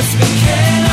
just been.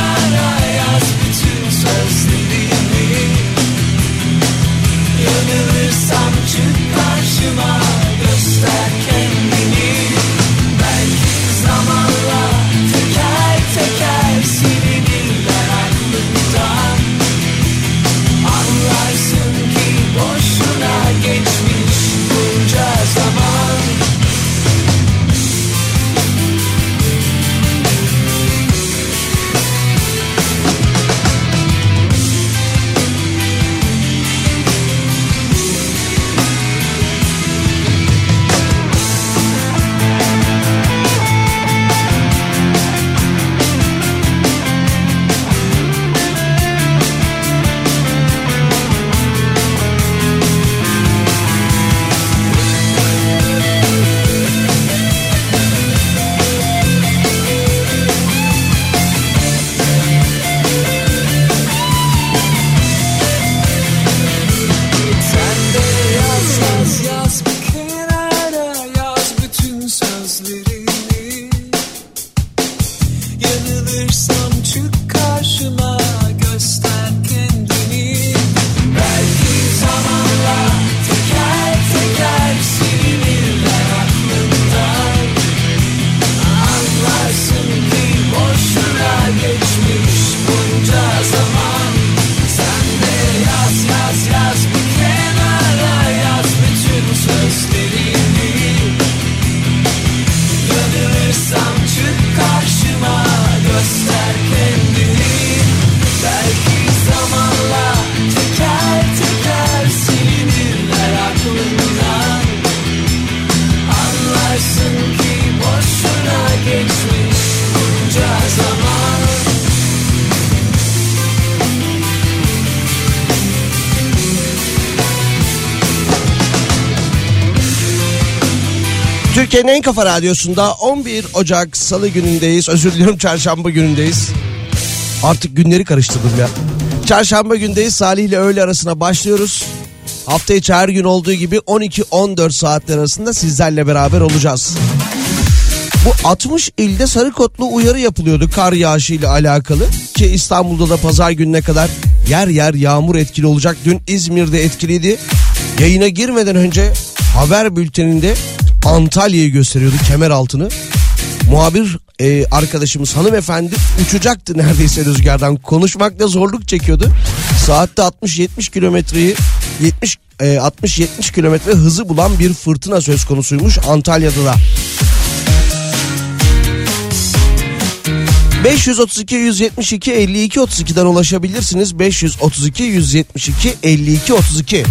Türkiye'nin en kafa radyosunda 11 Ocak Salı günündeyiz. Özür diliyorum çarşamba günündeyiz. Artık günleri karıştırdım ya. Çarşamba gündeyiz. Salih ile öğle arasına başlıyoruz. Hafta içi her gün olduğu gibi 12-14 saatler arasında sizlerle beraber olacağız. Bu 60 ilde sarı kotlu uyarı yapılıyordu kar yağışı ile alakalı. Ki İstanbul'da da pazar gününe kadar yer yer yağmur etkili olacak. Dün İzmir'de etkiliydi. Yayına girmeden önce haber bülteninde Antalya'yı gösteriyordu kemer altını. Muhabir e, arkadaşımız hanımefendi uçacaktı neredeyse rüzgardan. Konuşmakta zorluk çekiyordu. Saatte 60-70 kilometreyi 70 e, 60-70 kilometre hızı bulan bir fırtına söz konusuymuş Antalya'da da. 532 172 52 32'den ulaşabilirsiniz. 532 172 52 32.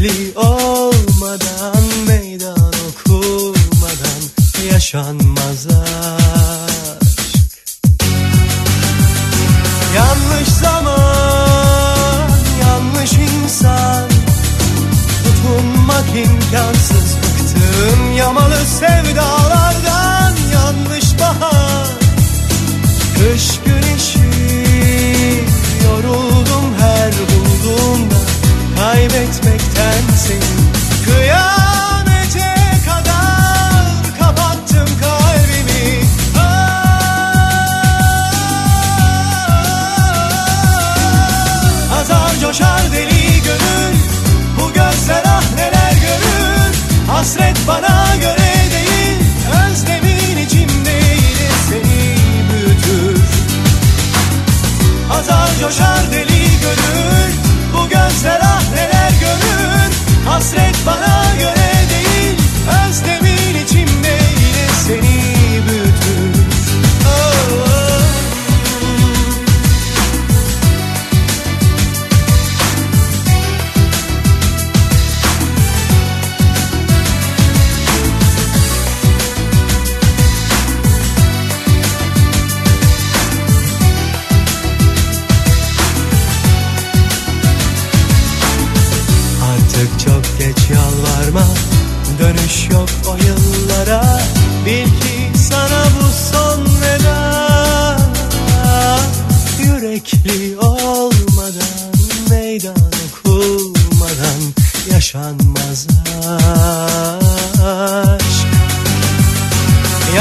Yürekli olmadan Meydan okumadan Yaşanmaz Gözler ah neler görür. Hasret bana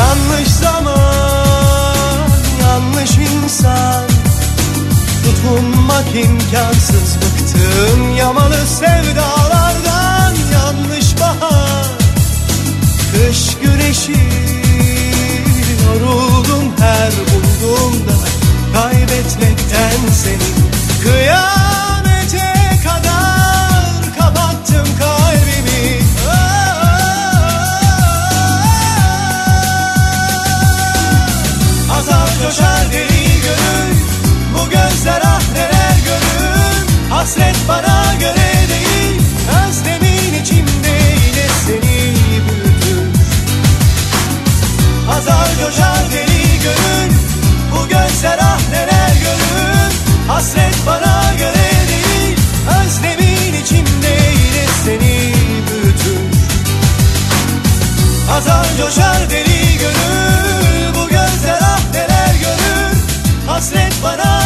Yanlış zaman Yanlış insan. Tutunmak imkansız bıktım yamalı sevdalardan. Yanlış bahar Kış güneşi. Yoruldum her bulduğumda kaybetmekten seni Kıyamete Hasret bana göre değil. Özlemin içimde yine seni büyütür. Azar coşar deli gönül. Bu gözler ah neler görür. Hasret bana göre değil. Özlemin içimde yine seni büyütür. Azar coşar deli gönül. Bu gözler ah neler görür. Hasret bana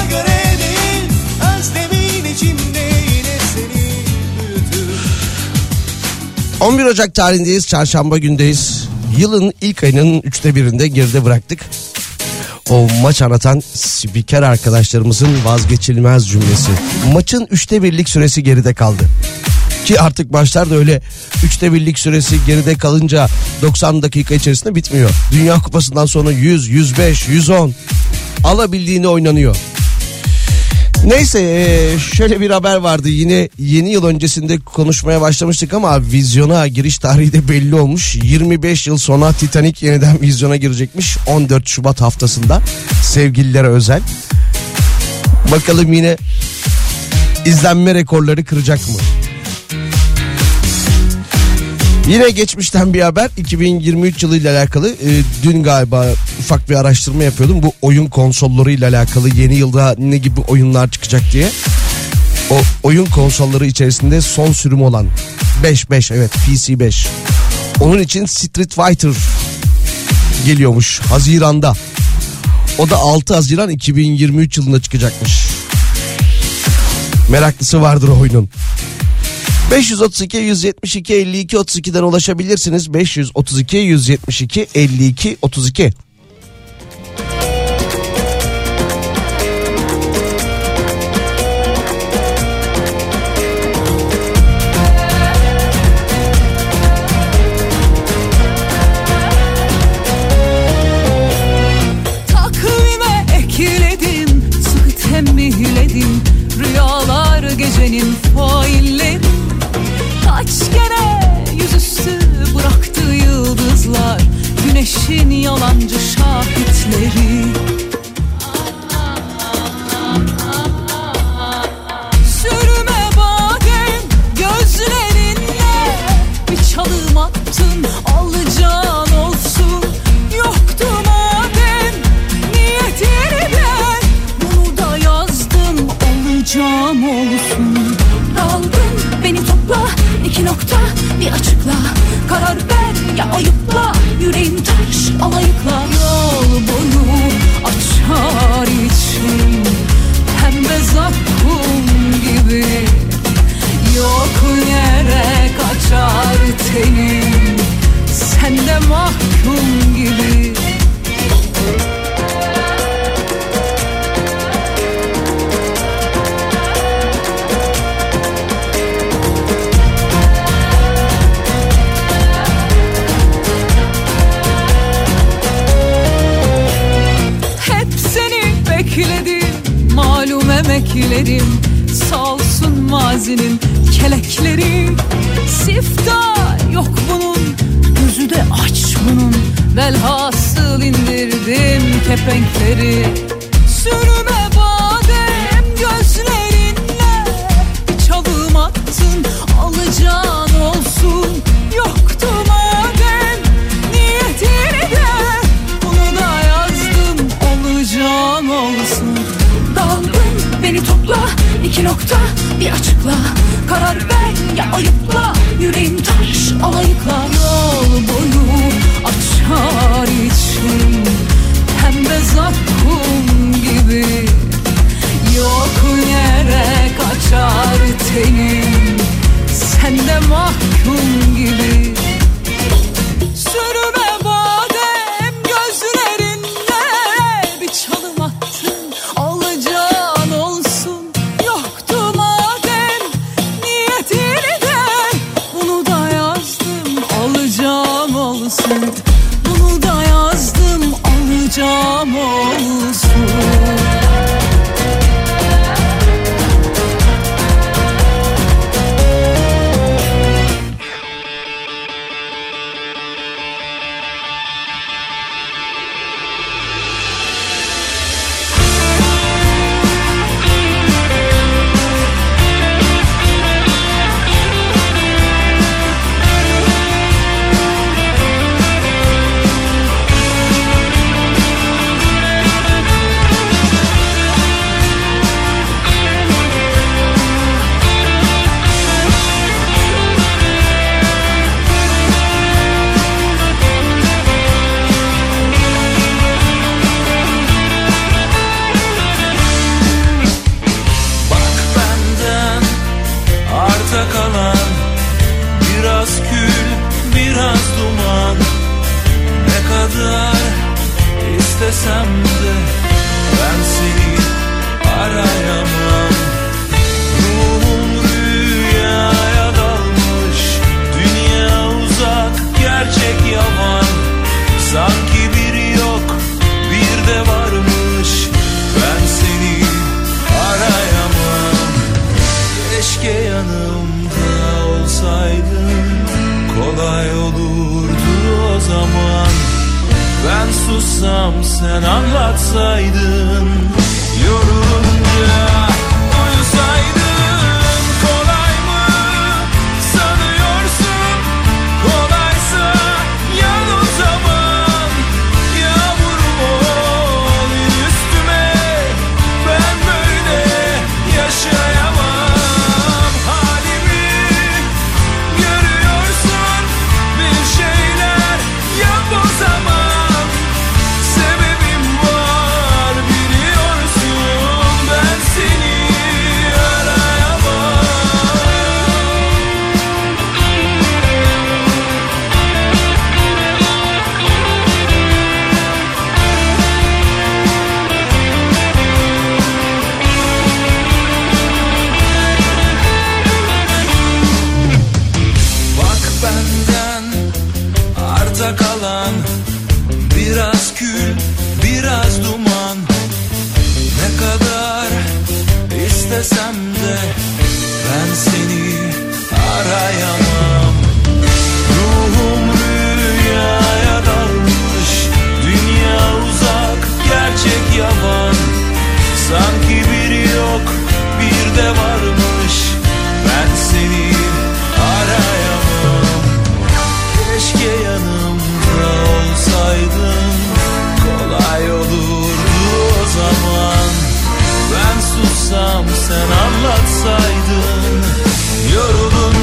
11 Ocak tarihindeyiz. Çarşamba gündeyiz. Yılın ilk ayının üçte birinde geride bıraktık. O maç anlatan spiker arkadaşlarımızın vazgeçilmez cümlesi. Maçın üçte birlik süresi geride kaldı. Ki artık maçlar da öyle üçte birlik süresi geride kalınca 90 dakika içerisinde bitmiyor. Dünya Kupası'ndan sonra 100, 105, 110 alabildiğini oynanıyor. Neyse e, şöyle bir haber vardı yine yeni yıl öncesinde konuşmaya başlamıştık ama vizyona giriş tarihi de belli olmuş. 25 yıl sonra Titanic yeniden vizyona girecekmiş 14 Şubat haftasında sevgililere özel. Bakalım yine izlenme rekorları kıracak mı? Yine geçmişten bir haber 2023 yılı ile alakalı e, dün galiba ufak bir araştırma yapıyordum bu oyun konsolları ile alakalı yeni yılda ne gibi oyunlar çıkacak diye. O oyun konsolları içerisinde son sürüm olan 5-5 evet PC 5. Onun için Street Fighter geliyormuş Haziran'da. O da 6 Haziran 2023 yılında çıkacakmış. Meraklısı vardır o oyunun. 532 172 52 32'den ulaşabilirsiniz. 532 172 52 32. Takvime ekledim, sıkı tembihledim Rüyalar gecenin failleri Kaç kere yüzüstü bıraktı yıldızlar Güneşin yalancı şahitleri bir açıkla. Karar ver ya ayıpla. Yüreğim taş alayıkla. Yol boyu açar için Pembe zakkum gibi. Yok yere kaçar tenim. Sen de mahkum gibi Sağ olsun mazinin kelekleri. Siftah yok bunun gözü de aç bunun. Velhasıl indirdim kepenkleri bir açıkla Karar ver ya ayıpla yüreğim taş alayıkla. Yol boyu açar için Pembe zakkum gibi. Yok yere kaçar tenim Sen de mahkum gibi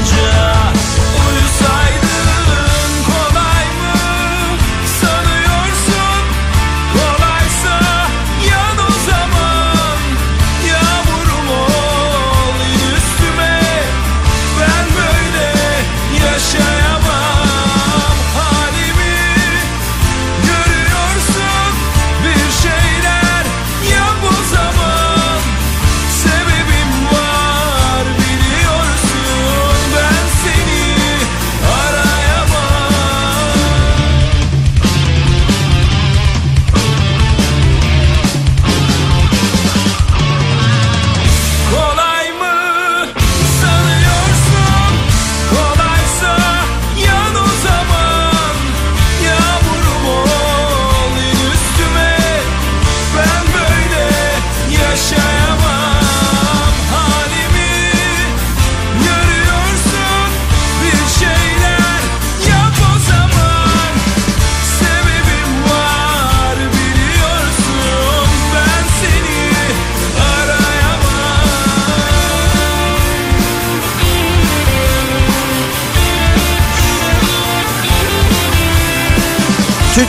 danger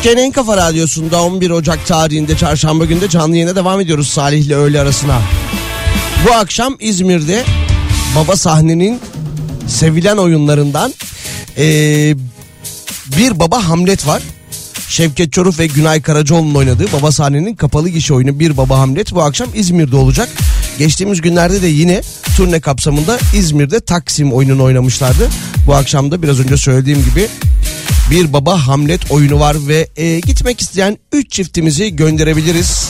Türkiye'nin en kafa radyosunda 11 Ocak tarihinde çarşamba günde canlı yayına devam ediyoruz Salih ile öğle arasına. Bu akşam İzmir'de baba sahnenin sevilen oyunlarından eee, bir baba Hamlet var. Şevket Çoruf ve Günay Karacaoğlu'nun oynadığı baba sahnenin kapalı gişe oyunu Bir Baba Hamlet bu akşam İzmir'de olacak. Geçtiğimiz günlerde de yine turne kapsamında İzmir'de Taksim oyununu oynamışlardı. Bu akşam da biraz önce söylediğim gibi bir baba Hamlet oyunu var ve e, gitmek isteyen 3 çiftimizi gönderebiliriz.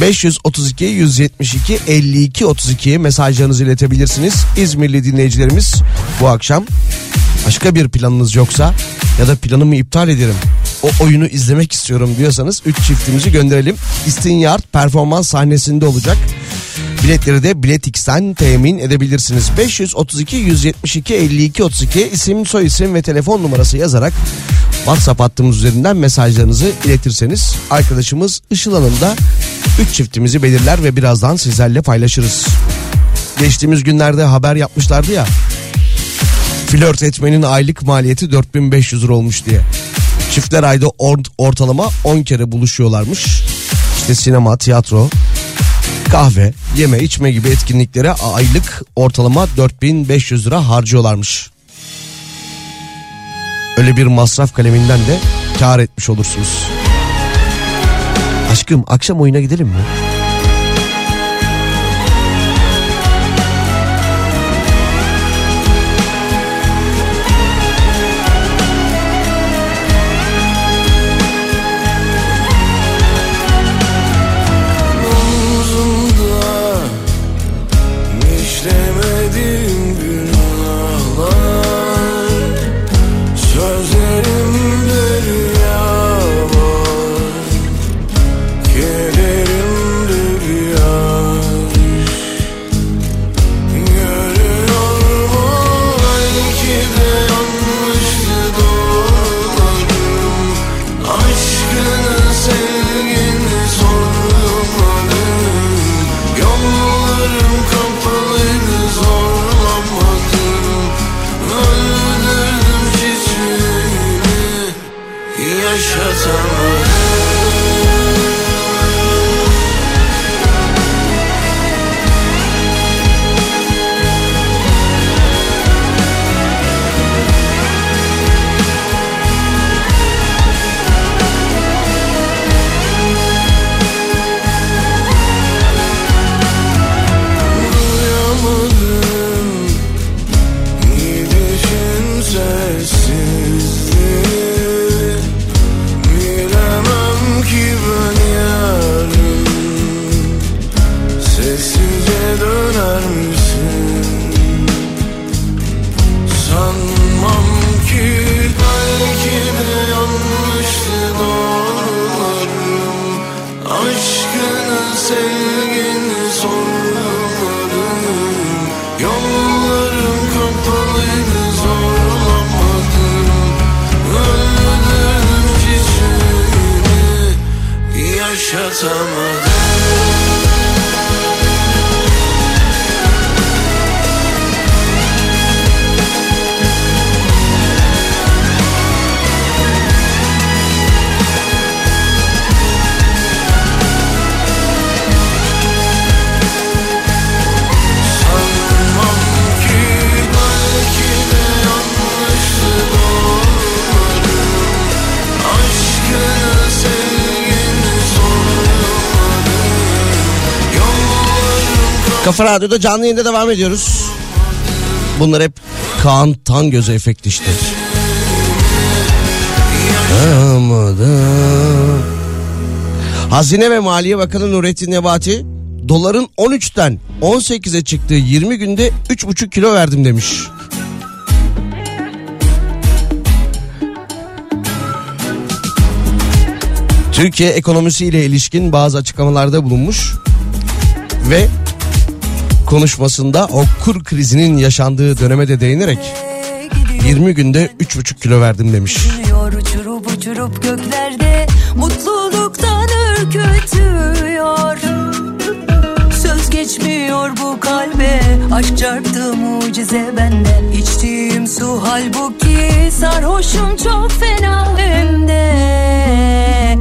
532 172 52 32 mesajlarınızı iletebilirsiniz. İzmirli dinleyicilerimiz bu akşam başka bir planınız yoksa ya da planımı iptal ederim. O oyunu izlemek istiyorum diyorsanız 3 çiftimizi gönderelim. İstinyard performans sahnesinde olacak. Biletleri de Biletix'ten temin edebilirsiniz. 532 172 52 32 isim, soy isim ve telefon numarası yazarak WhatsApp hattımız üzerinden mesajlarınızı iletirseniz arkadaşımız Işıl Hanım da 3 çiftimizi belirler ve birazdan sizlerle paylaşırız. Geçtiğimiz günlerde haber yapmışlardı ya. Flört etmenin aylık maliyeti 4500 lira olmuş diye. Çiftler ayda or- ortalama 10 kere buluşuyorlarmış. İşte sinema, tiyatro, kahve, yeme içme gibi etkinliklere aylık ortalama 4500 lira harcıyorlarmış. Öyle bir masraf kaleminden de kar etmiş olursunuz. Aşkım akşam oyuna gidelim mi? Kafa Radyo'da canlı yayında devam ediyoruz. Bunlar hep Kaan Tangöz efekti işte. Hazine ve Maliye Bakanı Nurettin Nebati doların 13'ten 18'e çıktığı 20 günde 3,5 kilo verdim demiş. Türkiye ekonomisiyle ilişkin bazı açıklamalarda bulunmuş ve konuşmasında o kur krizinin yaşandığı döneme de değinerek 20 günde 3,5 kilo verdim demiş. Uçurup uçurup göklerde Mutluluktan ürkütüyor. Söz geçmiyor bu kalbe Aşk çarptı mucize bende İçtiğim su halbuki Sarhoşum çok fena hem de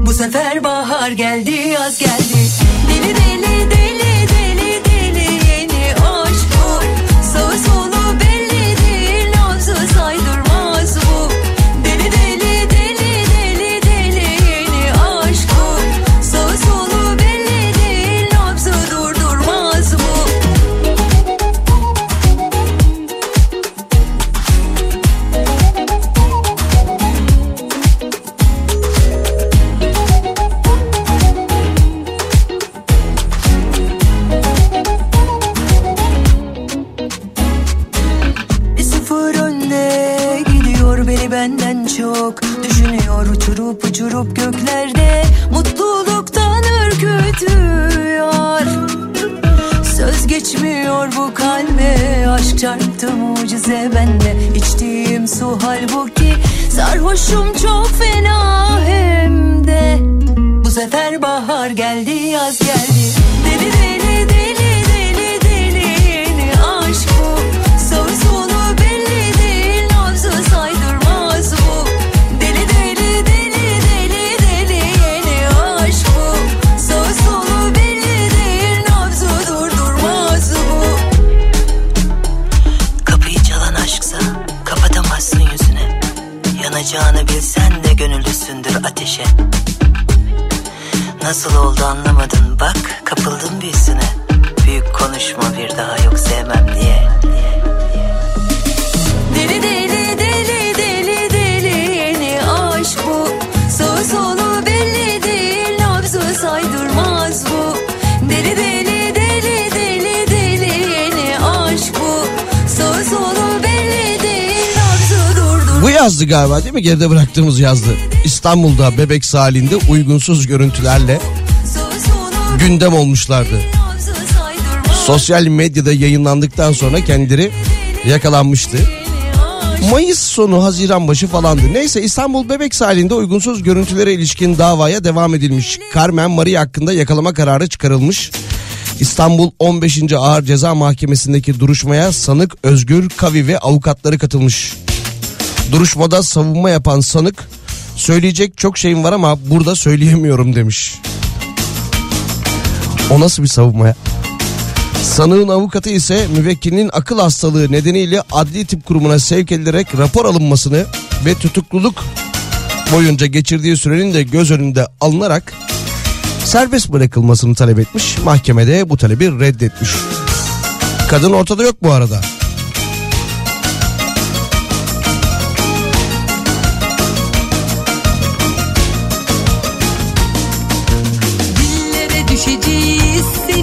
Bu sefer bahar geldi yaz geldi. Deli deli deli uçurup göklerde Mutluluktan ürkütüyor. Söz geçmiyor bu kalbe Aşk çarptı mucize bende. İçtiğim su halbuki Sarhoşum çok fena hem de. Bu sefer bahar geldi yaz geldi Nasıl oldu anlamadın. Bak kapıldım büyüsüne Büyük konuşma bir daha yok sevmem. Diye yazdı galiba değil mi? Geride bıraktığımız yazdı. İstanbul'da bebek salinde uygunsuz görüntülerle gündem olmuşlardı. Sosyal medyada yayınlandıktan sonra kendileri yakalanmıştı. Mayıs sonu Haziran başı falandı. Neyse İstanbul Bebek sahilinde uygunsuz görüntülere ilişkin davaya devam edilmiş. Carmen Maria hakkında yakalama kararı çıkarılmış. İstanbul 15. Ağır Ceza Mahkemesi'ndeki duruşmaya sanık Özgür Kavi ve avukatları katılmış. Duruşmada savunma yapan sanık söyleyecek çok şeyim var ama burada söyleyemiyorum demiş. O nasıl bir savunma ya? Sanığın avukatı ise müvekkilinin akıl hastalığı nedeniyle adli tıp kurumuna sevk edilerek rapor alınmasını ve tutukluluk boyunca geçirdiği sürenin de göz önünde alınarak serbest bırakılmasını talep etmiş. Mahkemede bu talebi reddetmiş. Kadın ortada yok bu arada. Dillere düşeceğiz seninle İlle de biz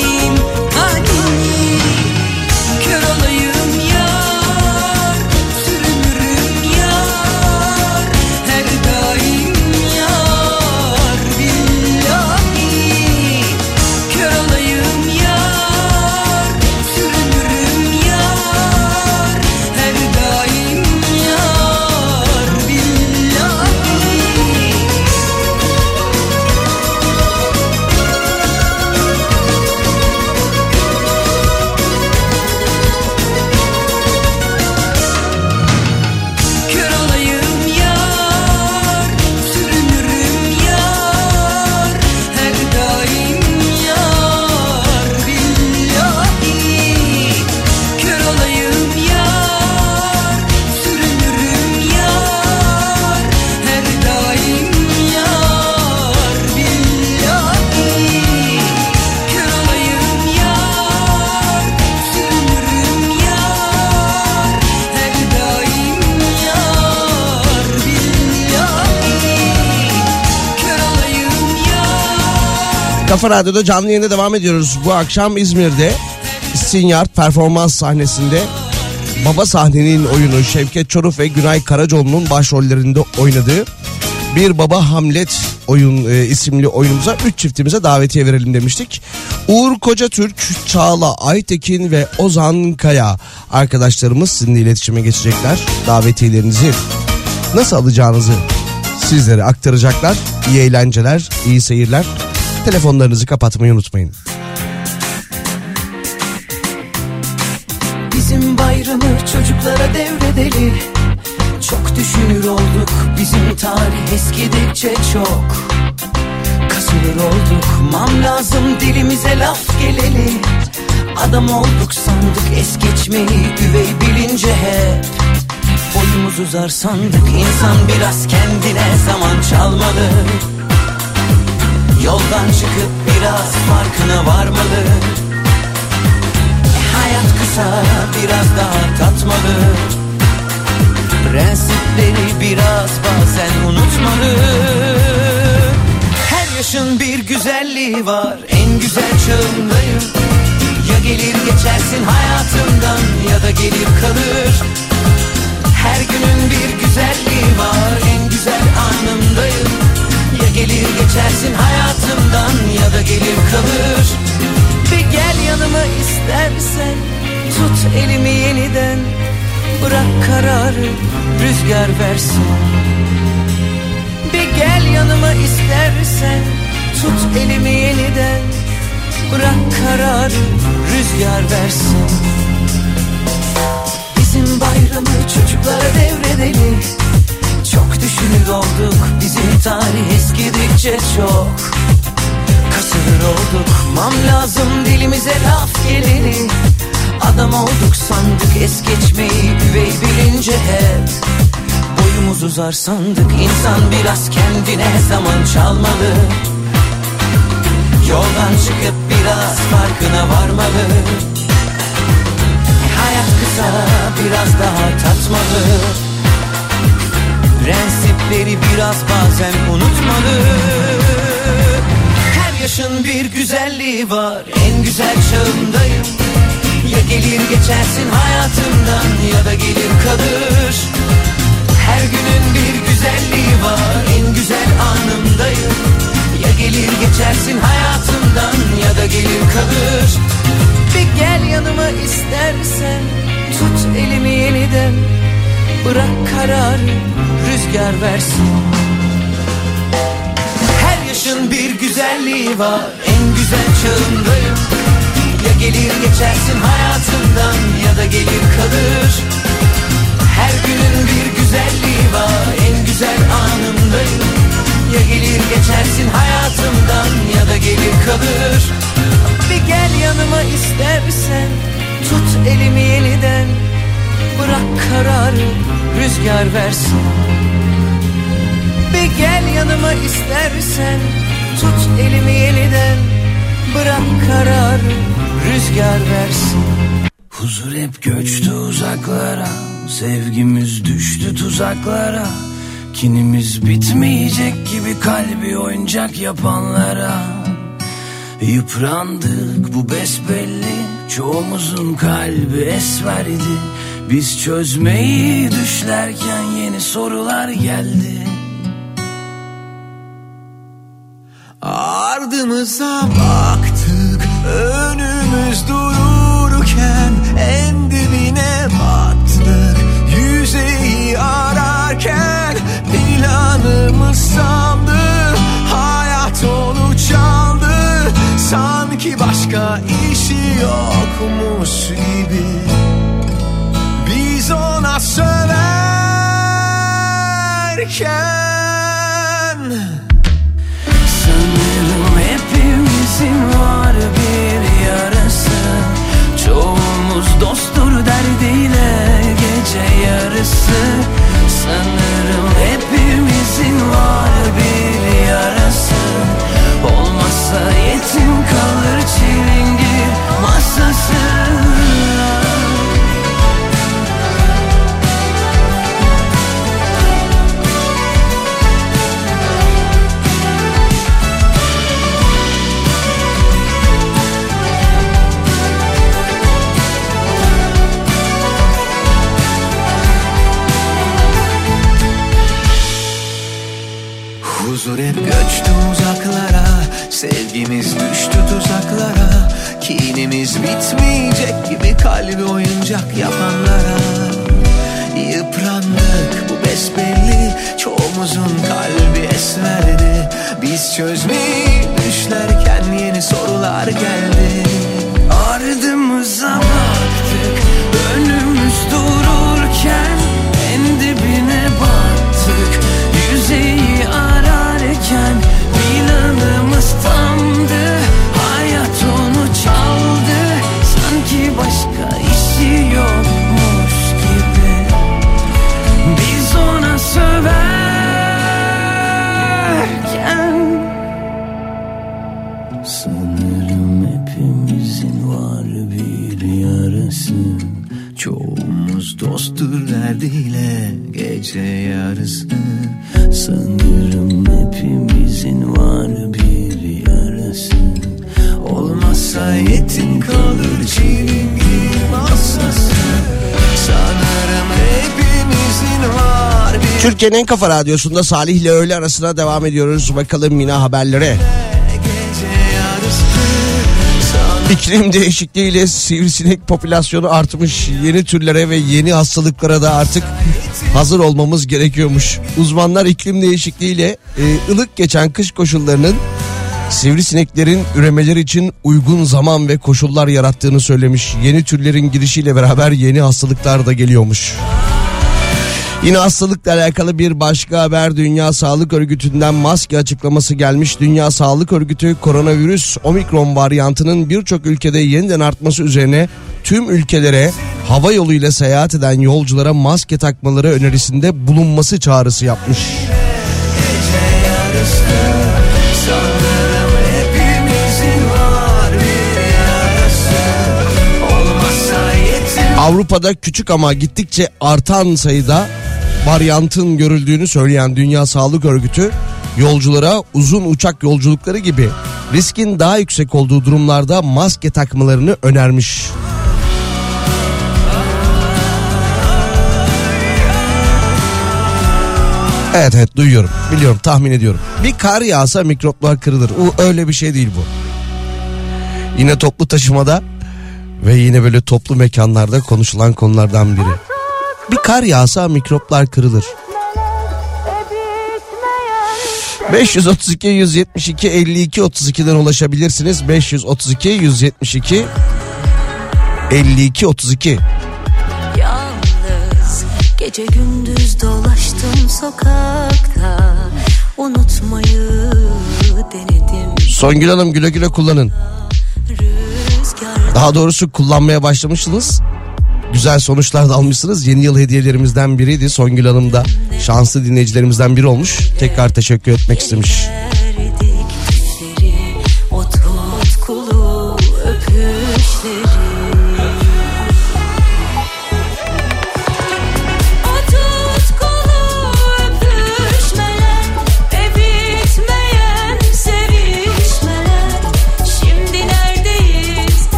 dream Kafa Radyo'da canlı yayında devam ediyoruz. Bu akşam İzmir'de Sinyart performans sahnesinde Baba sahnenin oyunu Şevket Çoruf ve Günay Karacoğlu'nun başrollerinde oynadığı Bir Baba Hamlet oyun e, isimli oyunumuza 3 çiftimize davetiye verelim demiştik. Uğur Kocatürk, Çağla Aytekin ve Ozan Kaya arkadaşlarımız sizinle iletişime geçecekler. Davetiyelerinizi nasıl alacağınızı sizlere aktaracaklar. İyi eğlenceler, iyi seyirler. Telefonlarınızı kapatmayı unutmayın. Bizim bayramı çocuklara devredeli. Çok düşünür olduk bizim tarih eskidikçe çok. Kasılır olduk mam lazım dilimize laf geleli. Adam olduk sandık es geçmeyi üvey bilince hep. Boyumuz uzar sandık insan biraz kendine zaman çalmalı Yoldan çıkıp biraz farkına varmalı. Hayat kısa biraz daha tatmalı. Prensipleri biraz bazen unutmalı. Her yaşın bir güzelliği var En güzel çağındayım. Ya gelir geçersin hayatımdan Ya da gelir kalır. Her günün bir güzelliği var En güzel anımdayım Ya gelir geçersin hayatımdan Ya da gelir kalır. Bir gel yanıma istersen Tut elimi yeniden. Bırak kararı rüzgar versin. Bir gel yanıma istersen Tut elimi yeniden. Bırak kararı rüzgar versin. Bizim bayramı çocuklara devredelim Düşünür olduk bizim tarih eskidikçe çok. Kasılır olduk mam lazım dilimize laf geleni. Adam olduk sandık es geçmeyi üvey bilince hep. Boyumuz uzar sandık insan biraz kendine zaman çalmalı. Yoldan çıkıp biraz farkına varmalı. Hayat kısa biraz daha tatmalı Prensipleri biraz bazen unutmalı. Her yaşın bir güzelliği var. En güzel çağındayım. Ya gelir geçersin hayatımdan Ya da gelir kalır. Her günün bir güzelliği var. En güzel anımdayım. Ya gelir geçersin hayatımdan Ya da gelir kalır. Bir gel yanıma istersen. Tut elimi yeniden. Bırak kararı rüzgar versin. Her yaşın bir güzelliği var. En güzel çağındayım. Ya gelir geçersin hayatımdan Ya da gelir kalır. Her günün bir güzelliği var. En güzel anımdayım. Ya gelir geçersin hayatımdan Ya da gelir kalır. Bir gel yanıma istersen. Tut elimi yeniden. Bırak kararı rüzgar versin Bir gel yanıma istersen. Tut elimi yeniden Bırak kararı rüzgar versin. Huzur hep göçtü uzaklara Sevgimiz düştü tuzaklara. Kinimiz bitmeyecek gibi kalbi oyuncak yapanlara. Yıprandık bu besbelli Çoğumuzun kalbi esverdi. Biz çözmeyi düşlerken yeni sorular geldi Ardımıza baktık önümüz dururken en dibine battık. Yüzeyi ararken planımız sandı hayat onu çaldı. Sanki başka işi yokmuş gibi. Biz ona söverken Zajęty oyuncak yapanlara. Yıprandık bu besbelli Çoğumuzun kalbi esmerdi. Biz çözmeyi düşlerken yeni sorular geldi Türkiye'nin en kafa radyosunda Salih ile öğle arasına devam ediyoruz. Bakalım Mina haberlere. İklim değişikliğiyle sivrisinek popülasyonu artmış. Yeni türlere ve yeni hastalıklara da artık hazır olmamız gerekiyormuş. Uzmanlar iklim değişikliğiyle e, ılık geçen kış koşullarının sivrisineklerin üremeleri için uygun zaman ve koşullar yarattığını söylemiş. Yeni türlerin girişiyle beraber yeni hastalıklar da geliyormuş. Yine hastalıkla alakalı bir başka haber Dünya Sağlık Örgütü'nden maske açıklaması gelmiş. Dünya Sağlık Örgütü koronavirüs omikron varyantının birçok ülkede yeniden artması üzerine tüm ülkelere hava yoluyla seyahat eden yolculara maske takmaları önerisinde bulunması çağrısı yapmış. Avrupa'da küçük ama gittikçe artan sayıda varyantın görüldüğünü söyleyen Dünya Sağlık Örgütü yolculara uzun uçak yolculukları gibi riskin daha yüksek olduğu durumlarda maske takmalarını önermiş. Evet evet duyuyorum biliyorum tahmin ediyorum. Bir kar yağsa mikroplar kırılır. O öyle bir şey değil bu. Yine toplu taşımada ve yine böyle toplu mekanlarda konuşulan konulardan biri bir kar yağsa mikroplar kırılır. 532 172 52 32'den ulaşabilirsiniz. 532 172 52 32. Yalnız gece gündüz dolaştım sokakta. Unutmayı denedim. Songül Hanım güle güle kullanın. Daha doğrusu kullanmaya başlamışsınız güzel sonuçlar da almışsınız. Yeni yıl hediyelerimizden biriydi. Songül Hanım da şanslı dinleyicilerimizden biri olmuş. Tekrar teşekkür etmek istemiş.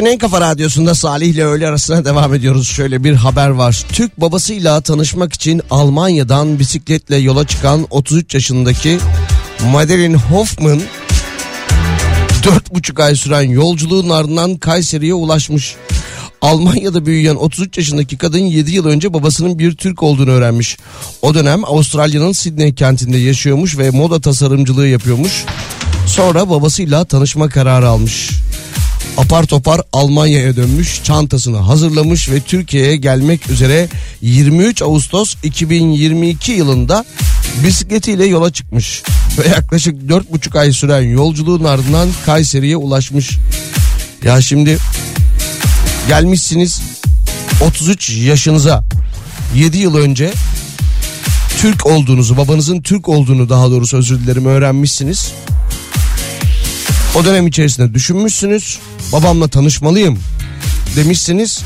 Türkiye'nin en kafa radyosunda Salih ile öğle arasına devam ediyoruz. Şöyle bir haber var. Türk babasıyla tanışmak için Almanya'dan bisikletle yola çıkan 33 yaşındaki Madeline Hoffman 4,5 ay süren yolculuğun ardından Kayseri'ye ulaşmış. Almanya'da büyüyen 33 yaşındaki kadın 7 yıl önce babasının bir Türk olduğunu öğrenmiş. O dönem Avustralya'nın Sydney kentinde yaşıyormuş ve moda tasarımcılığı yapıyormuş. Sonra babasıyla tanışma kararı almış. Apar topar Almanya'ya dönmüş, çantasını hazırlamış ve Türkiye'ye gelmek üzere 23 Ağustos 2022 yılında bisikletiyle yola çıkmış. Ve yaklaşık 4,5 ay süren yolculuğun ardından Kayseri'ye ulaşmış. Ya şimdi gelmişsiniz 33 yaşınıza 7 yıl önce Türk olduğunuzu, babanızın Türk olduğunu daha doğrusu özür dilerim öğrenmişsiniz. O dönem içerisinde düşünmüşsünüz. Babamla tanışmalıyım demişsiniz.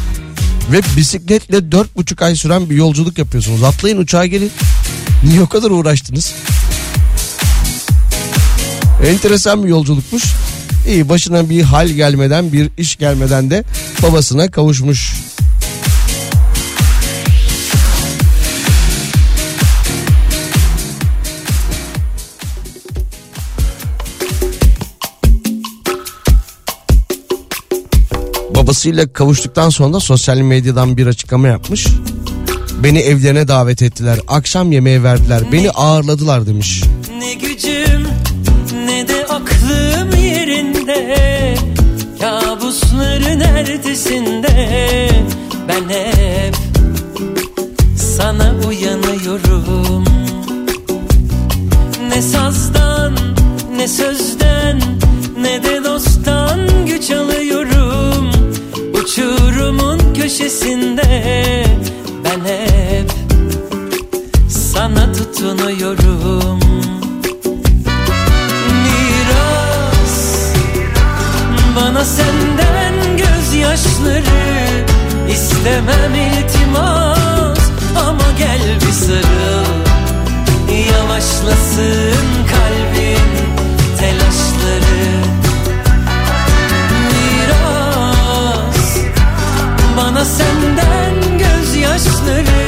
Ve bisikletle dört buçuk ay süren bir yolculuk yapıyorsunuz. Atlayın uçağa gelin. Niye o kadar uğraştınız? Enteresan bir yolculukmuş. İyi başına bir hal gelmeden bir iş gelmeden de babasına kavuşmuş. Babasıyla kavuştuktan sonra sosyal medyadan bir açıklama yapmış. Beni evlerine davet ettiler. Akşam yemeği verdiler. Beni ağırladılar demiş. Ne gücüm ne de aklım yerinde Kabusların ertesinde Ben hep sana uyanıyorum Ne sazdan ne sözden ne de dosttan güç alıyorum köşesinde ben hep sana tutunuyorum. Miras bana senden gözyaşları istemem iltimas. Ama gel bir sarıl Yavaşlasın kalbin senden gözyaşları.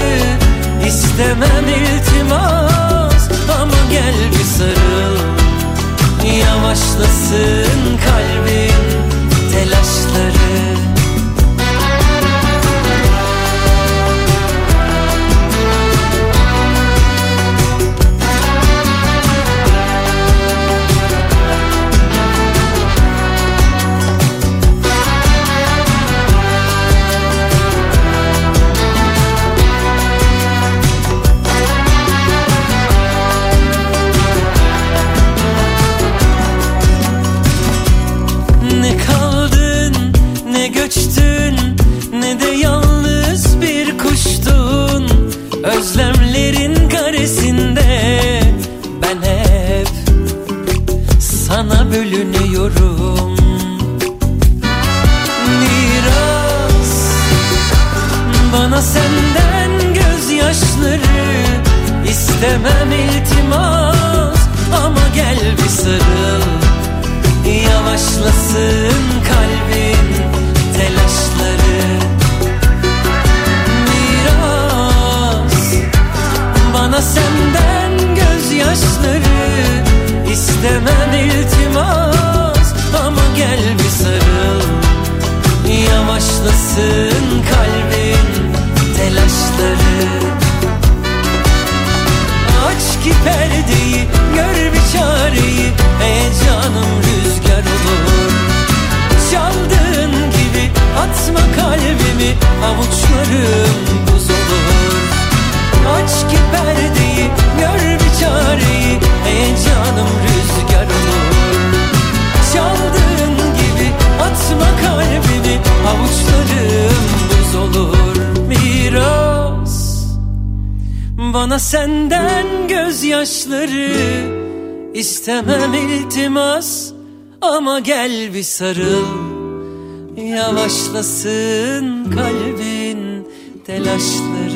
İstemem iltimas ama gel bir sarıl. Yavaşlasın kalbin istemem iltimas Ama gel bir sarıl. Yavaşlasın kalbim. avuçlarım buz olur. Aç ki perdeyi gör bir çareyi Heyecanım rüzgar olur. Çaldığın gibi atma kalbimi Avuçlarım buz olur. Biraz Bana senden gözyaşları istemem iltimas Ama gel bir sarıl yavaşlasın kalbin telaşları.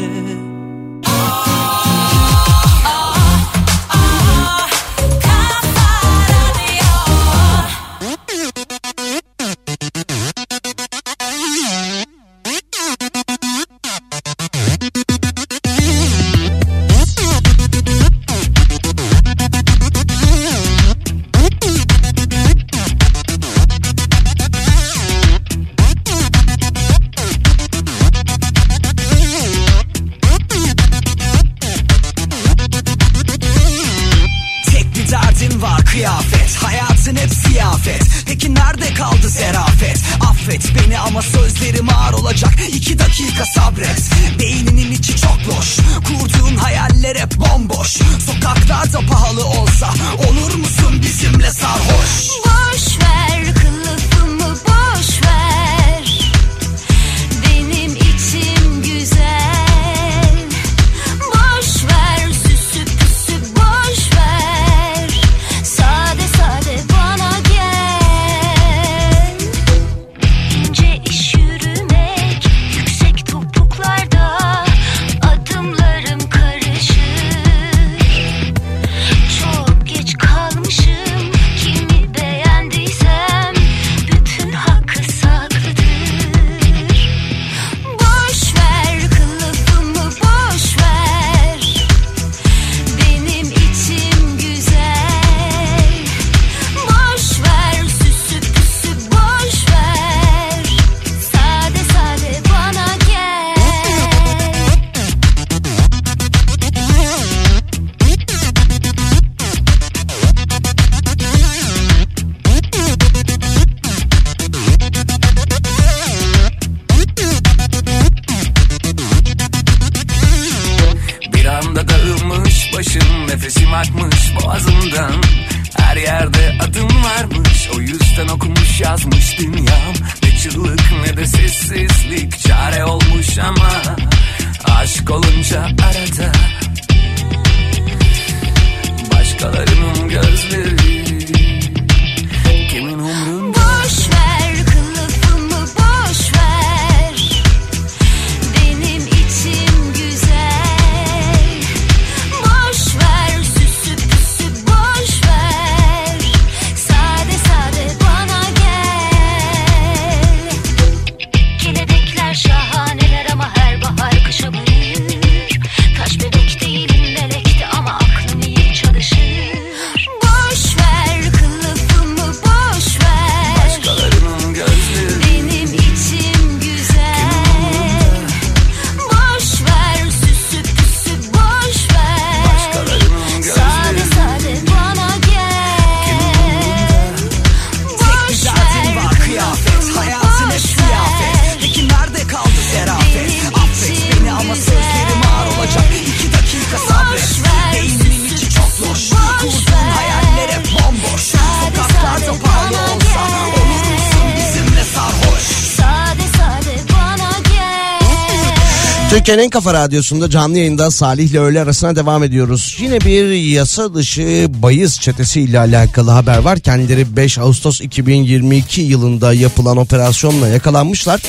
en kafa radyosunda canlı yayında Salih ile öğle arasına devam ediyoruz. Yine bir yasa dışı bayız çetesi ile alakalı haber var. Kendileri 5 Ağustos 2022 yılında yapılan operasyonla yakalanmışlar.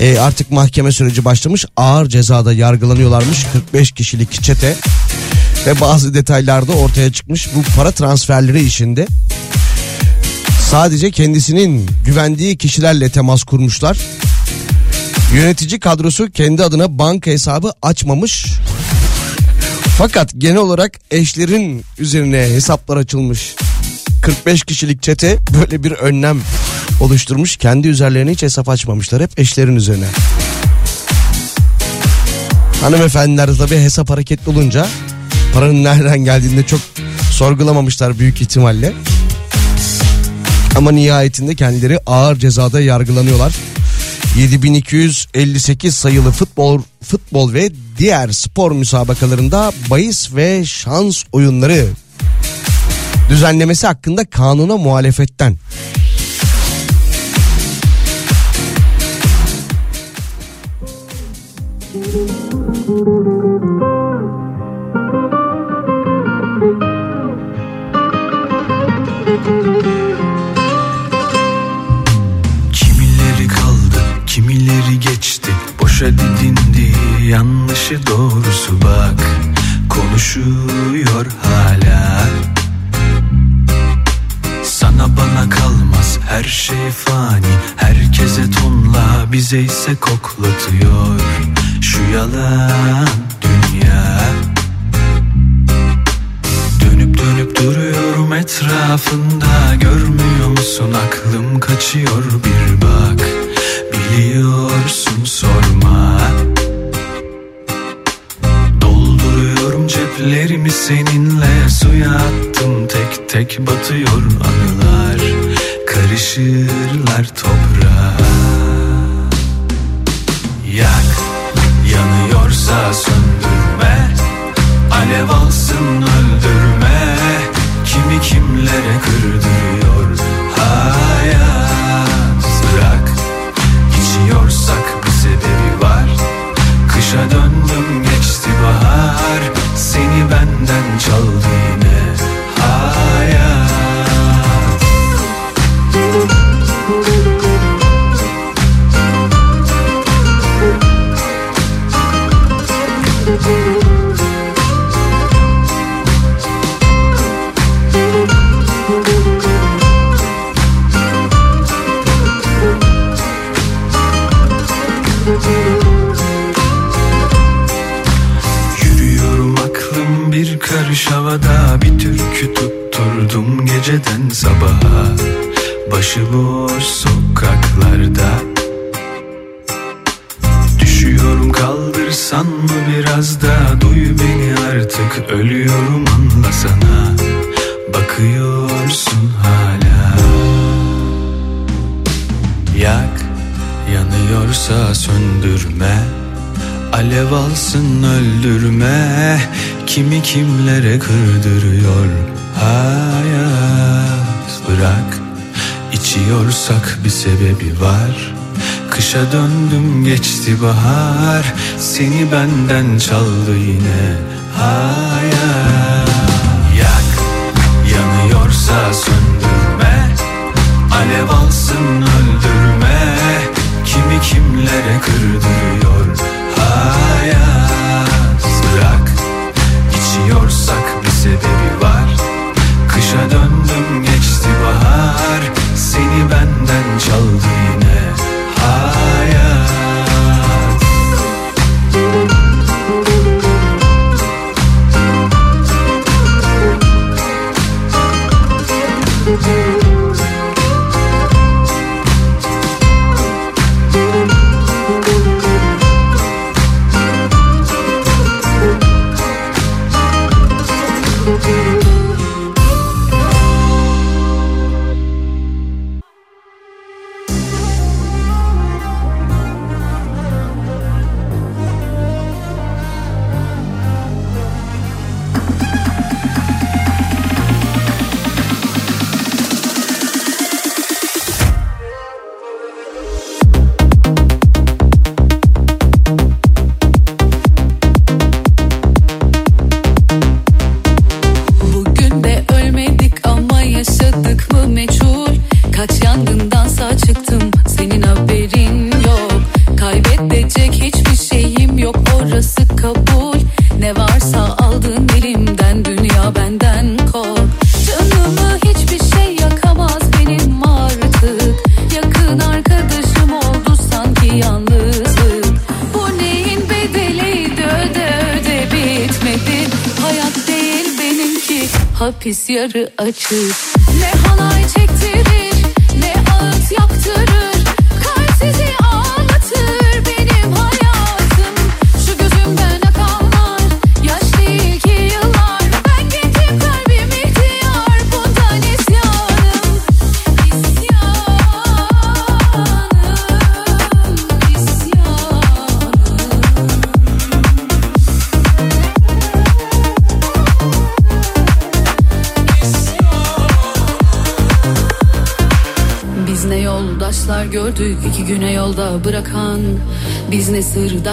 E, artık mahkeme süreci başlamış. Ağır cezada yargılanıyorlarmış 45 kişilik çete. Ve bazı detaylarda ortaya çıkmış bu para transferleri işinde. Sadece kendisinin güvendiği kişilerle temas kurmuşlar Yönetici kadrosu kendi adına banka hesabı açmamış. Fakat genel olarak eşlerin üzerine hesaplar açılmış. 45 kişilik çete böyle bir önlem oluşturmuş. Kendi üzerlerine hiç hesap açmamışlar. Hep eşlerin üzerine. Hanımefendiler tabii hesap hareketli olunca paranın nereden geldiğini çok sorgulamamışlar büyük ihtimalle. Ama nihayetinde kendileri ağır cezada yargılanıyorlar. 7258 sayılı futbol futbol ve diğer spor müsabakalarında bahis ve şans oyunları düzenlemesi hakkında kanuna muhalefetten. Kimileri Boşa didindi, yanlışı doğrusu bak Konuşuyor hala. Sana bana kalmaz her şey fani Herkese tonla bize ise koklatıyor Şu yalan dünya. Dönüp dönüp duruyorum etrafında Görmüyor musun? Aklım kaçıyor bir bak Biliyorsun sorma. Dolduruyorum ceplerimi seninle. Suya attım tek tek batıyor anılar. Karışırlar toprağa. Yak yanıyorsa söndürme. Alev alsın öldürme. Kimi kimlere kırdırıyor? Hayat içiyorsak bir sebebi var. Kışa döndüm geçti bahar. Seni benden çaldı yine. Hayat Başıboş sokaklarda. Düşüyorum kaldırsan mı biraz da Duy beni artık ölüyorum anlasana Bakıyorsun hala. Yak yanıyorsa söndürme. Alev alsın öldürme. Kimi kimlere kırdırıyor içiyorsak bir sebebi var. Kışa döndüm geçti bahar. Seni benden çaldı yine hayat Yak yanıyorsa söndürme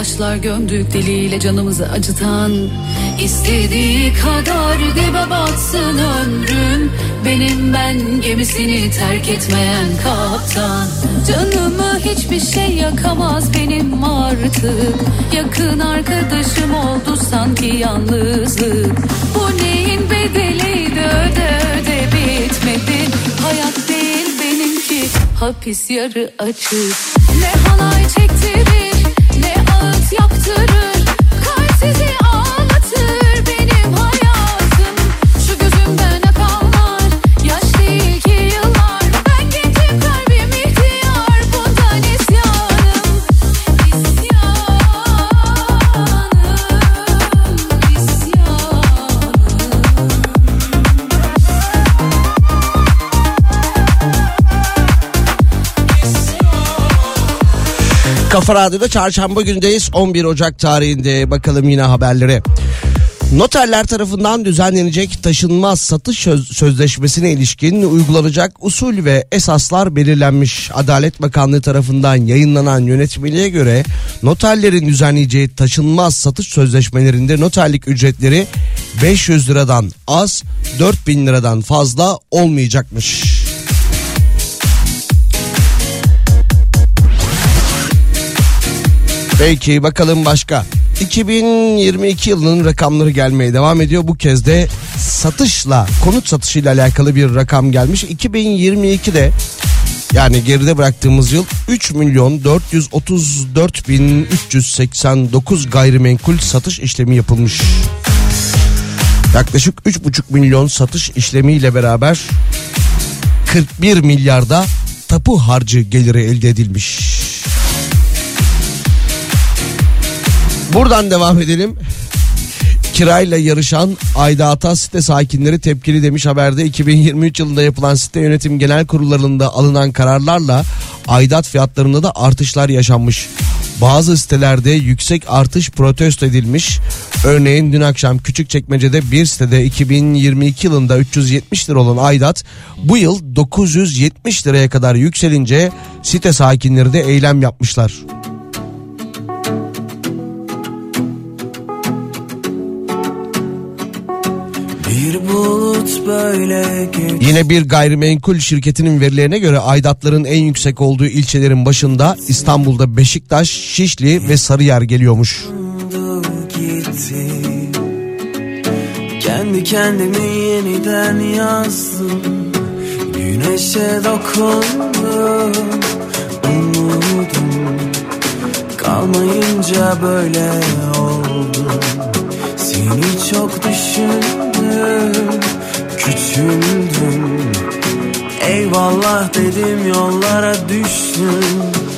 sırdaşlar gömdük diliyle canımızı acıtan İstediği kadar dibe batsın ömrüm Benim ben gemisini terk etmeyen kaptan. Canımı hiçbir şey yakamaz benim artık. Yakın arkadaşım oldu sanki yalnızlık. Bu neyin bedeliydi öde öde bitmedi. Hayat değil benimki hapis yarı açık. Ne halay ne ağıt Kafa Radyo'da çarşamba gündeyiz 11 Ocak tarihinde bakalım yine haberlere. Noterler tarafından düzenlenecek taşınmaz satış söz- sözleşmesine ilişkin uygulanacak usul ve esaslar belirlenmiş. Adalet Bakanlığı tarafından yayınlanan yönetmeliğe göre noterlerin düzenleyeceği taşınmaz satış sözleşmelerinde noterlik ücretleri 500 liradan az 4000 liradan fazla olmayacakmış. Peki bakalım başka. 2022 yılının rakamları gelmeye devam ediyor. Bu kez de satışla, konut satışıyla alakalı bir rakam gelmiş. 2022'de yani geride bıraktığımız yıl 3 milyon 434 bin 389 gayrimenkul satış işlemi yapılmış. Yaklaşık 3,5 milyon satış işlemiyle beraber 41 milyarda tapu harcı geliri elde edilmiş. Buradan devam edelim. Kirayla yarışan Aydata site sakinleri tepkili demiş haberde 2023 yılında yapılan site yönetim genel kurullarında alınan kararlarla aidat fiyatlarında da artışlar yaşanmış. Bazı sitelerde yüksek artış protesto edilmiş. Örneğin dün akşam Küçükçekmece'de bir sitede 2022 yılında 370 lira olan aidat bu yıl 970 liraya kadar yükselince site sakinleri de eylem yapmışlar. Bir bulut böyle geçti. Yine bir gayrimenkul şirketinin verilerine göre aidatların en yüksek olduğu ilçelerin başında İstanbul'da Beşiktaş, Şişli ve Sarıyer geliyormuş. Kendi kendimi yeniden yazdım. Güneşe dokundum Umudum. Kalmayınca böyle oldum. Seni çok düşündüm Küçüldüm. Eyvallah dedim yollara düştüm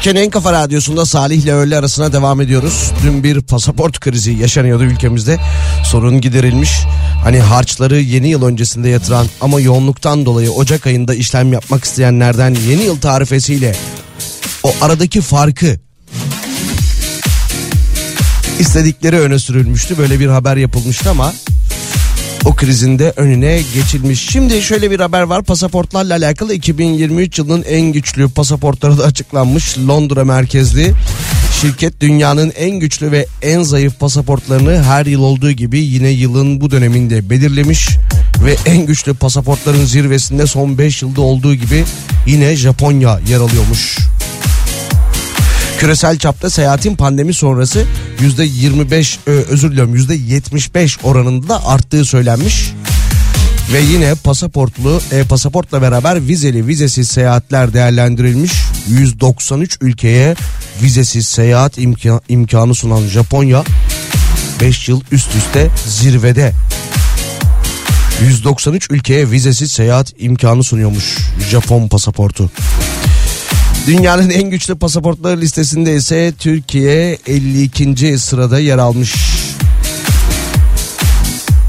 Türkiye'nin en kafa radyosunda Salih ile öğle arasına devam ediyoruz. Dün bir pasaport krizi yaşanıyordu ülkemizde. Sorun giderilmiş. Hani harçları yeni yıl öncesinde yatıran ama yoğunluktan dolayı Ocak ayında işlem yapmak isteyenlerden yeni yıl tarifesiyle o aradaki farkı istedikleri öne sürülmüştü. Böyle bir haber yapılmıştı ama o krizin de önüne geçilmiş. Şimdi şöyle bir haber var pasaportlarla alakalı 2023 yılının en güçlü pasaportları da açıklanmış. Londra merkezli şirket dünyanın en güçlü ve en zayıf pasaportlarını her yıl olduğu gibi yine yılın bu döneminde belirlemiş. Ve en güçlü pasaportların zirvesinde son 5 yılda olduğu gibi yine Japonya yer alıyormuş. Küresel çapta seyahatin pandemi sonrası yüzde 25 ö, özür diliyorum yüzde 75 oranında da arttığı söylenmiş. Ve yine pasaportlu e, pasaportla beraber vizeli vizesiz seyahatler değerlendirilmiş. 193 ülkeye vizesiz seyahat imka- imkanı sunan Japonya 5 yıl üst üste zirvede. 193 ülkeye vizesiz seyahat imkanı sunuyormuş Japon pasaportu. Dünyanın en güçlü pasaportları listesinde ise Türkiye 52. sırada yer almış.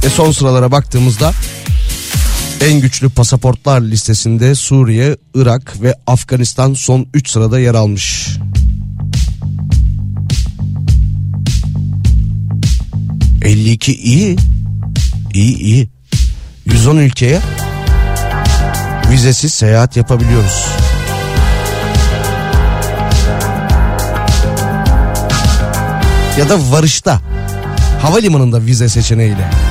Ve son sıralara baktığımızda en güçlü pasaportlar listesinde Suriye, Irak ve Afganistan son 3 sırada yer almış. ...52 iyi. İyi iyi. 110 ülkeye vizesiz seyahat yapabiliyoruz. Ya da varışta havalimanında vize seçeneğiyle.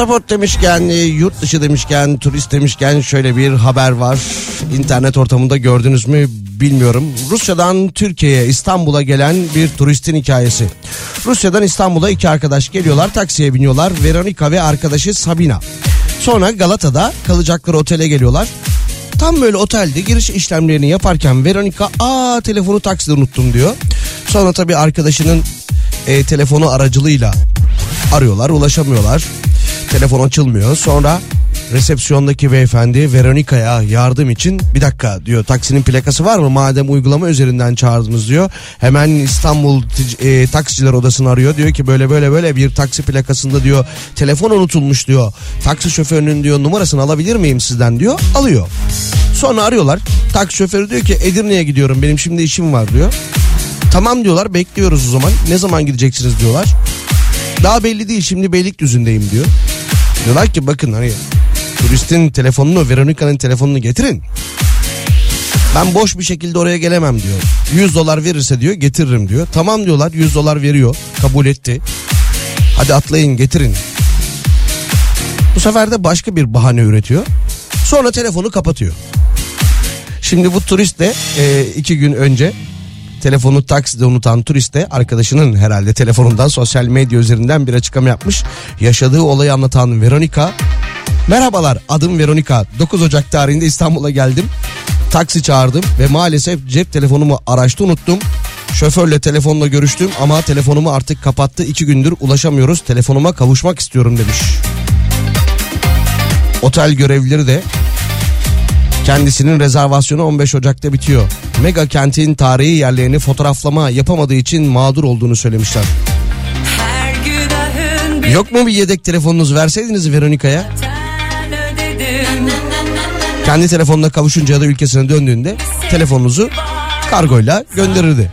Pasaport demişken, e, yurt dışı demişken, turist demişken şöyle bir haber var. İnternet ortamında gördünüz mü bilmiyorum. Rusya'dan Türkiye'ye İstanbul'a gelen bir turistin hikayesi. Rusya'dan İstanbul'a iki arkadaş geliyorlar taksiye biniyorlar. Veronika ve arkadaşı Sabina. Sonra Galata'da kalacakları otele geliyorlar. Tam böyle otelde giriş işlemlerini yaparken Veronica aa telefonu takside unuttum diyor. Sonra tabii arkadaşının e, telefonu aracılığıyla arıyorlar ulaşamıyorlar. Telefon açılmıyor. Sonra resepsiyondaki beyefendi Veronica'ya yardım için bir dakika diyor taksinin plakası var mı madem uygulama üzerinden çağırdınız diyor. Hemen İstanbul e, taksiciler odasını arıyor diyor ki böyle böyle böyle bir taksi plakasında diyor telefon unutulmuş diyor. Taksi şoförünün diyor numarasını alabilir miyim sizden diyor alıyor. Sonra arıyorlar taksi şoförü diyor ki Edirne'ye gidiyorum benim şimdi işim var diyor. Tamam diyorlar bekliyoruz o zaman ne zaman gideceksiniz diyorlar. Daha belli değil şimdi Beylikdüzü'ndeyim diyor. Diyorlar ki bakın hani turistin telefonunu Veronica'nın telefonunu getirin. Ben boş bir şekilde oraya gelemem diyor. 100 dolar verirse diyor getiririm diyor. Tamam diyorlar 100 dolar veriyor kabul etti. Hadi atlayın getirin. Bu sefer de başka bir bahane üretiyor. Sonra telefonu kapatıyor. Şimdi bu turist de e, iki gün önce telefonu takside unutan turist de arkadaşının herhalde telefonundan sosyal medya üzerinden bir açıklama yapmış. Yaşadığı olayı anlatan Veronica Merhabalar adım Veronica 9 Ocak tarihinde İstanbul'a geldim. Taksi çağırdım ve maalesef cep telefonumu araçta unuttum. Şoförle telefonla görüştüm ama telefonumu artık kapattı. iki gündür ulaşamıyoruz. Telefonuma kavuşmak istiyorum demiş. Otel görevlileri de Kendisinin rezervasyonu 15 Ocak'ta bitiyor. Mega kentin tarihi yerlerini fotoğraflama yapamadığı için mağdur olduğunu söylemişler. Yok mu bir yedek telefonunuz verseydiniz Veronica'ya? ödedim Kendi telefonuna kavuşunca ya da ülkesine döndüğünde telefonunuzu kargoyla gönderirdi.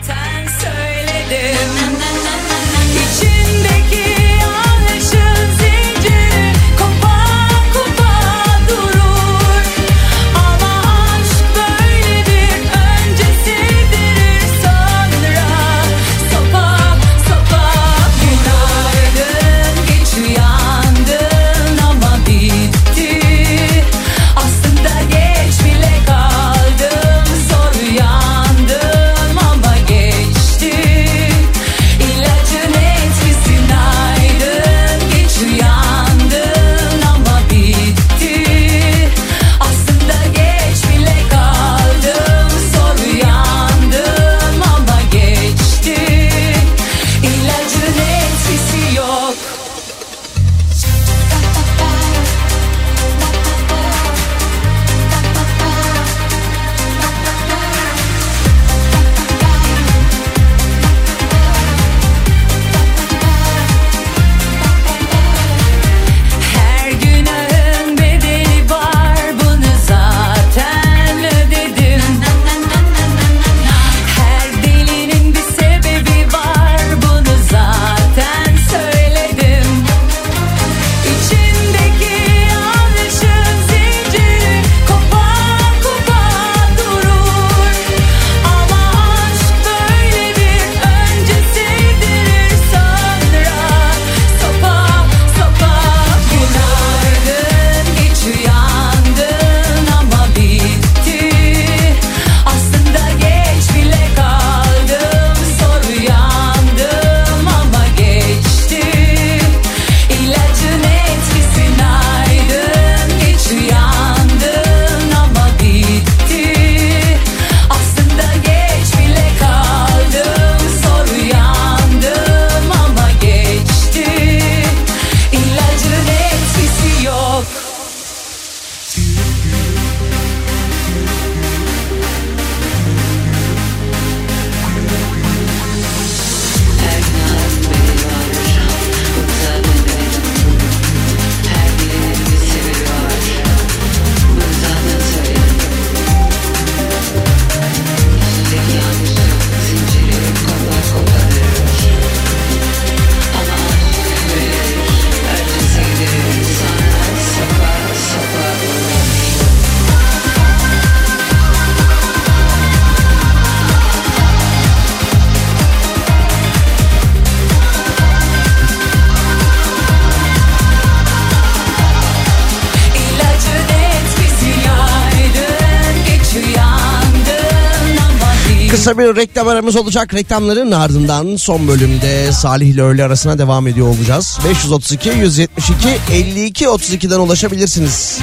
Bir reklam aramız olacak. Reklamların ardından son bölümde Salih ile öğle arasına devam ediyor olacağız. 532 172 52 32'den ulaşabilirsiniz.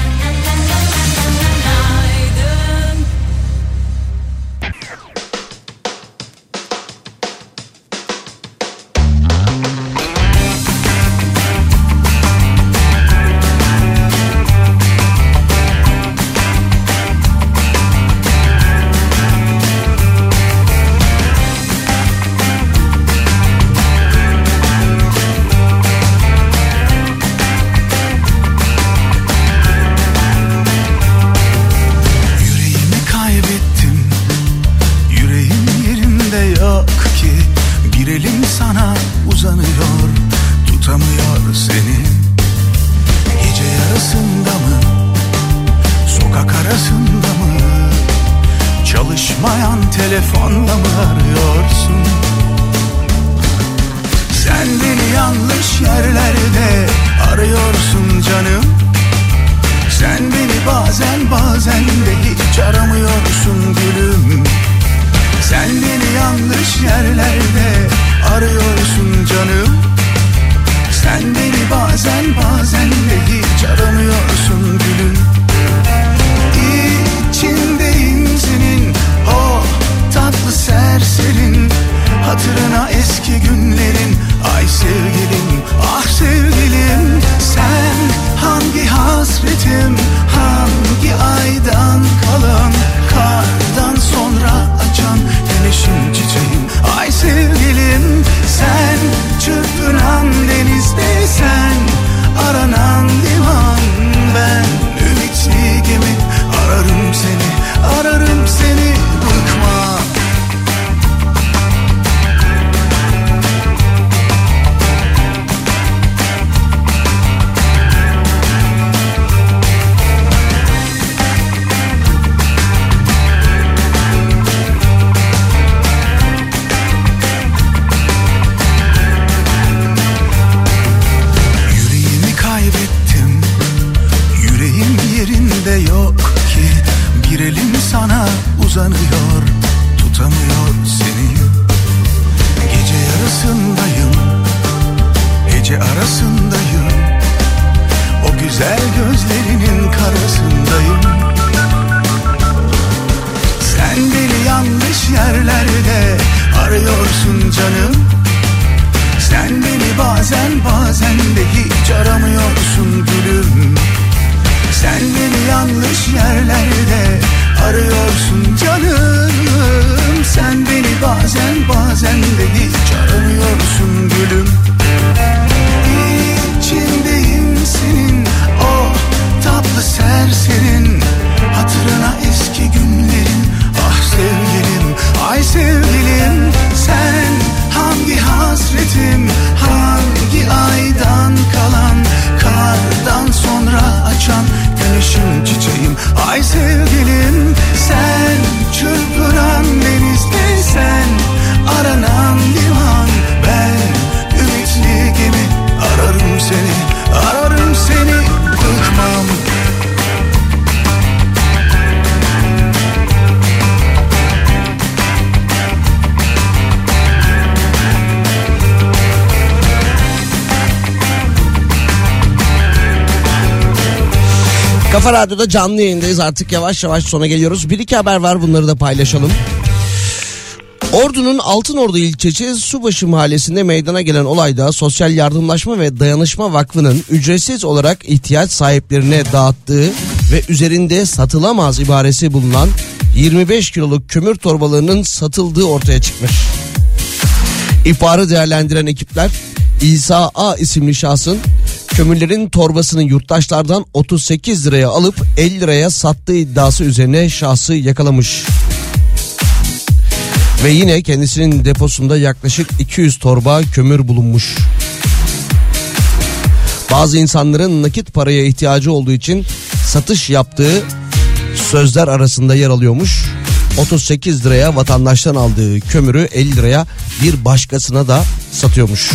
Kafa Radyo'da canlı yayındayız artık yavaş yavaş sona geliyoruz. Bir iki haber var bunları da paylaşalım. Ordu'nun Altınordu ilçesi Subaşı mahallesinde meydana gelen olayda Sosyal Yardımlaşma ve Dayanışma Vakfı'nın ücretsiz olarak ihtiyaç sahiplerine dağıttığı ve üzerinde satılamaz ibaresi bulunan 25 kiloluk kömür torbalarının satıldığı ortaya çıkmış. İhbarı değerlendiren ekipler İsa A isimli şahsın kömürlerin torbasını yurttaşlardan 38 liraya alıp 50 liraya sattığı iddiası üzerine şahsı yakalamış. Ve yine kendisinin deposunda yaklaşık 200 torba kömür bulunmuş. Bazı insanların nakit paraya ihtiyacı olduğu için satış yaptığı sözler arasında yer alıyormuş. 38 liraya vatandaştan aldığı kömürü 50 liraya bir başkasına da satıyormuş.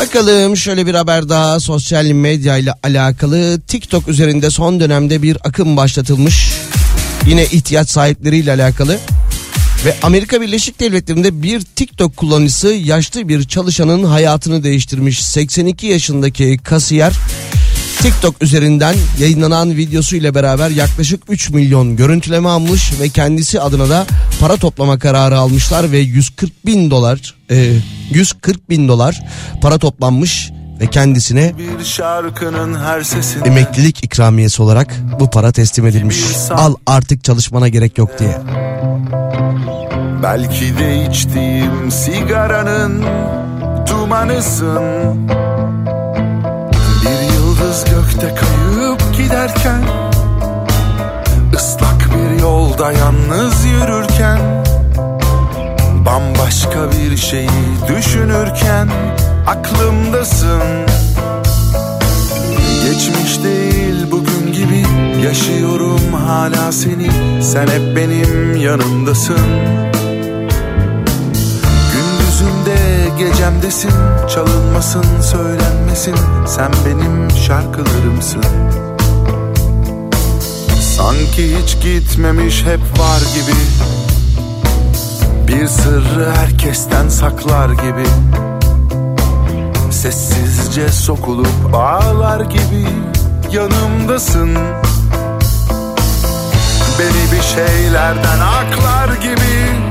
Bakalım şöyle bir haber daha sosyal medya ile alakalı TikTok üzerinde son dönemde bir akım başlatılmış. Yine ihtiyaç sahipleriyle alakalı. Ve Amerika Birleşik Devletleri'nde bir TikTok kullanıcısı yaşlı bir çalışanın hayatını değiştirmiş. 82 yaşındaki kasiyer TikTok üzerinden yayınlanan videosu ile beraber yaklaşık 3 milyon görüntüleme almış ve kendisi adına da para toplama kararı almışlar ve 140 bin dolar e, 140 bin dolar para toplanmış ve kendisine emeklilik ikramiyesi olarak bu para teslim edilmiş. Al artık çalışmana gerek yok diye. Belki de içtiğim sigaranın dumanısın yıldız gökte kayıp giderken ıslak bir yolda yalnız yürürken Bambaşka bir şeyi düşünürken aklımdasın. Geçmiş değil bugün gibi yaşıyorum hala seni. Sen hep benim yanımdasın Gündüzümde gecemdesin Çalınmasın söylenmesin. Sen benim şarkılarımsın. Sanki hiç gitmemiş hep var gibi. Bir sırrı herkesten saklar gibi. Sessizce sokulup ağlar gibi yanımdasın. Beni bir şeylerden aklar gibi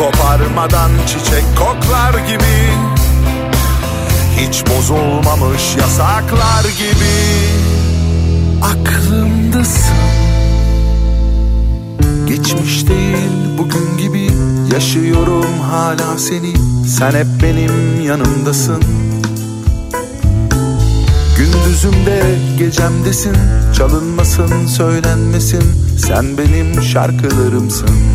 Koparmadan çiçek koklar gibi. Hiç bozulmamış yasaklar gibi. Aklımdasın. Geçmiş değil bugün gibi Yaşıyorum hala seni. Sen hep benim yanımdasın. Gündüzümde gecemdesin Çalınmasın söylenmesin. Sen benim şarkılarımsın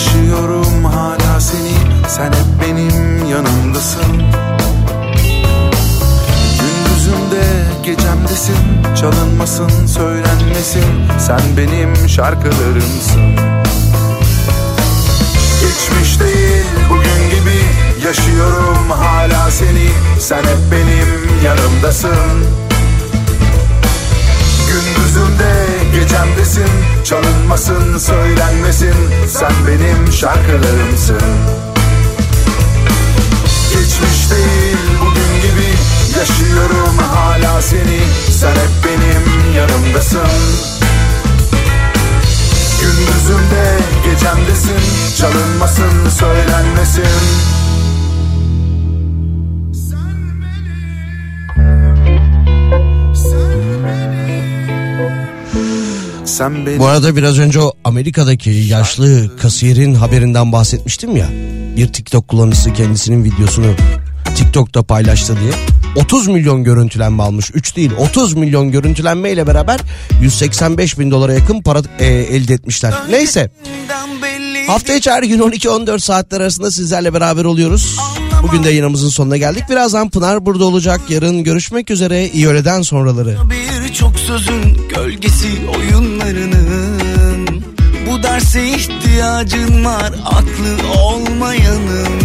Yaşıyorum hala seni. Sen hep benim yanımdasın. Gündüzümde gecemdesin Çalınmasın söylenmesin. Sen benim şarkılarımsın. Geçmiş değil bugün gibi Yaşıyorum hala seni. Sen hep benim yanımdasın Gündüzümde gecemdesin. Çalınmasın söylenmesin. Sen benim şarkılarımsın. Geçmiş değil bugün gibi Yaşıyorum hala seni. Sen hep benim yanımdasın. Gündüzümde gecemdesin. Çalınmasın söylenmesin Sen benim Bu arada biraz önce o Amerika'daki yaşlı kasiyerin haberinden bahsetmiştim ya. Bir TikTok kullanıcısı kendisinin videosunu TikTok'ta paylaştı diye. 30 milyon görüntülenme almış. 3 değil 30 milyon görüntülenme ile beraber 185 bin dolara yakın para e, elde etmişler. Neyse. Hafta içi her gün 12-14 saatler arasında sizlerle beraber oluyoruz. Bugün de yayınımızın sonuna geldik. Birazdan Pınar burada olacak. Yarın görüşmek üzere. İyi öğleden sonraları. Birçok sözün gölgesi oyunlarının. Bu derse ihtiyacın var aklı olmayanın.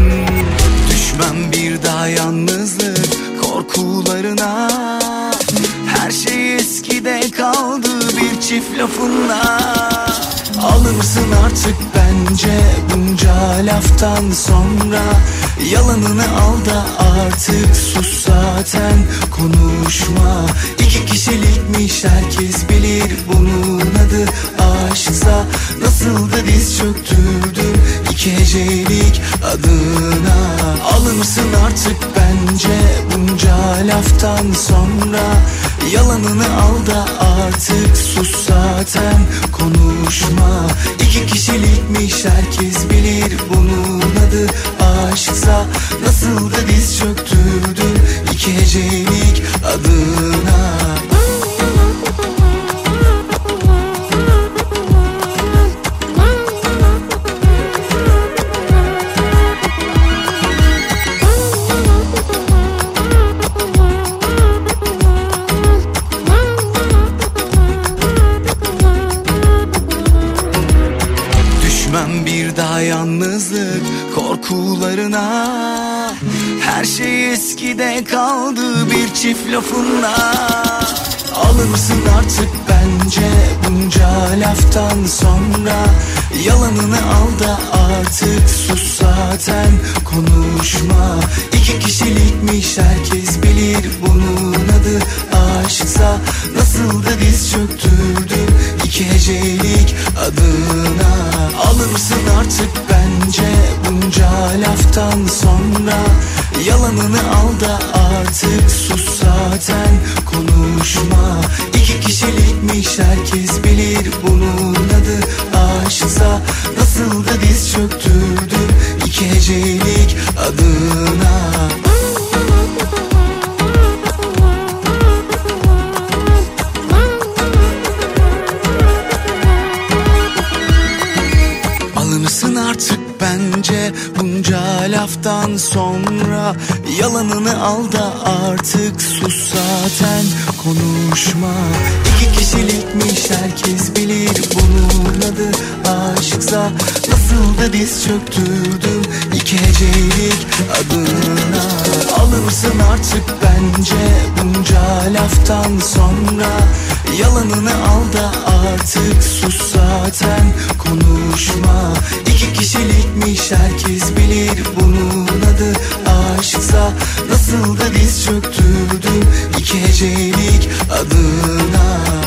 Düşmem bir daha yalnızlık korkularına. Her şey eskide kaldı bir çift lafınla Alırsın artık bence bunca laftan sonra? Yalanını al da artık sus zaten konuşma. İki kişilikmiş herkes bilir bunun adı aşksa. Nasıl da diz çöktürdün iki hecelik adına. Alırsın artık bence bunca laftan sonra? Yalanını al da artık sus zaten konuşma İki kişilikmiş herkes bilir bunun adı. Aşksa Nasıl da diz çöktürdün iki hecelik adına kaldı bir çift lafınla. Alır mısın artık bence bunca laftan sonra? Yalanını al da artık sus zaten konuşma. İki kişilikmiş herkes bilir bunun adı aşksa. Nasıl da diz çöktürdün iki hecelik adına. Alır mısın artık bence bunca laftan sonra Yalanını al da artık sus zaten konuşma. İki kişilikmiş herkes bilir bunun adı. Aşksa Nasıl da diz çöktürdün iki hecelik adına bunca laftan sonra Yalanını al da artık sus zaten. Konuşma. İki kişilikmiş herkes bilir bunun adı. Aşksa Nasıl da diz çöktürdüm iki hecelik adına. Alırsın artık bence bunca laftan sonra. Yalanını al da artık sus zaten. Konuşma. İki kişilikmiş herkes bilir bunun adı. Aşksa Nasıl da diz çöktürdüm iki hecelik adına?